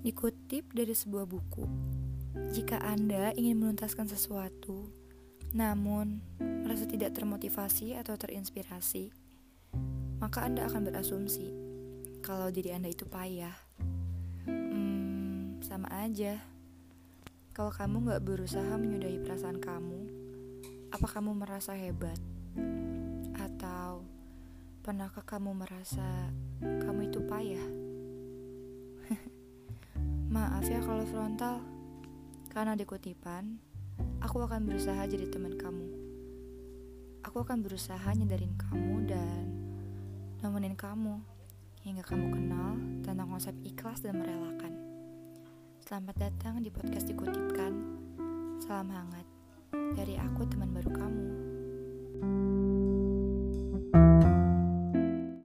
Dikutip dari sebuah buku, jika Anda ingin menuntaskan sesuatu, namun merasa tidak termotivasi atau terinspirasi, maka Anda akan berasumsi kalau diri Anda itu payah. Hmm, sama aja. Kalau kamu gak berusaha menyudahi perasaan kamu, apa kamu merasa hebat? Atau pernahkah kamu merasa kamu itu payah? Maaf ya kalau frontal, karena di kutipan, aku akan berusaha jadi teman kamu. Aku akan berusaha nyadarin kamu dan nemenin kamu hingga kamu kenal tentang konsep ikhlas dan merelakan. Selamat datang di podcast dikutipkan. Salam hangat dari aku teman baru kamu.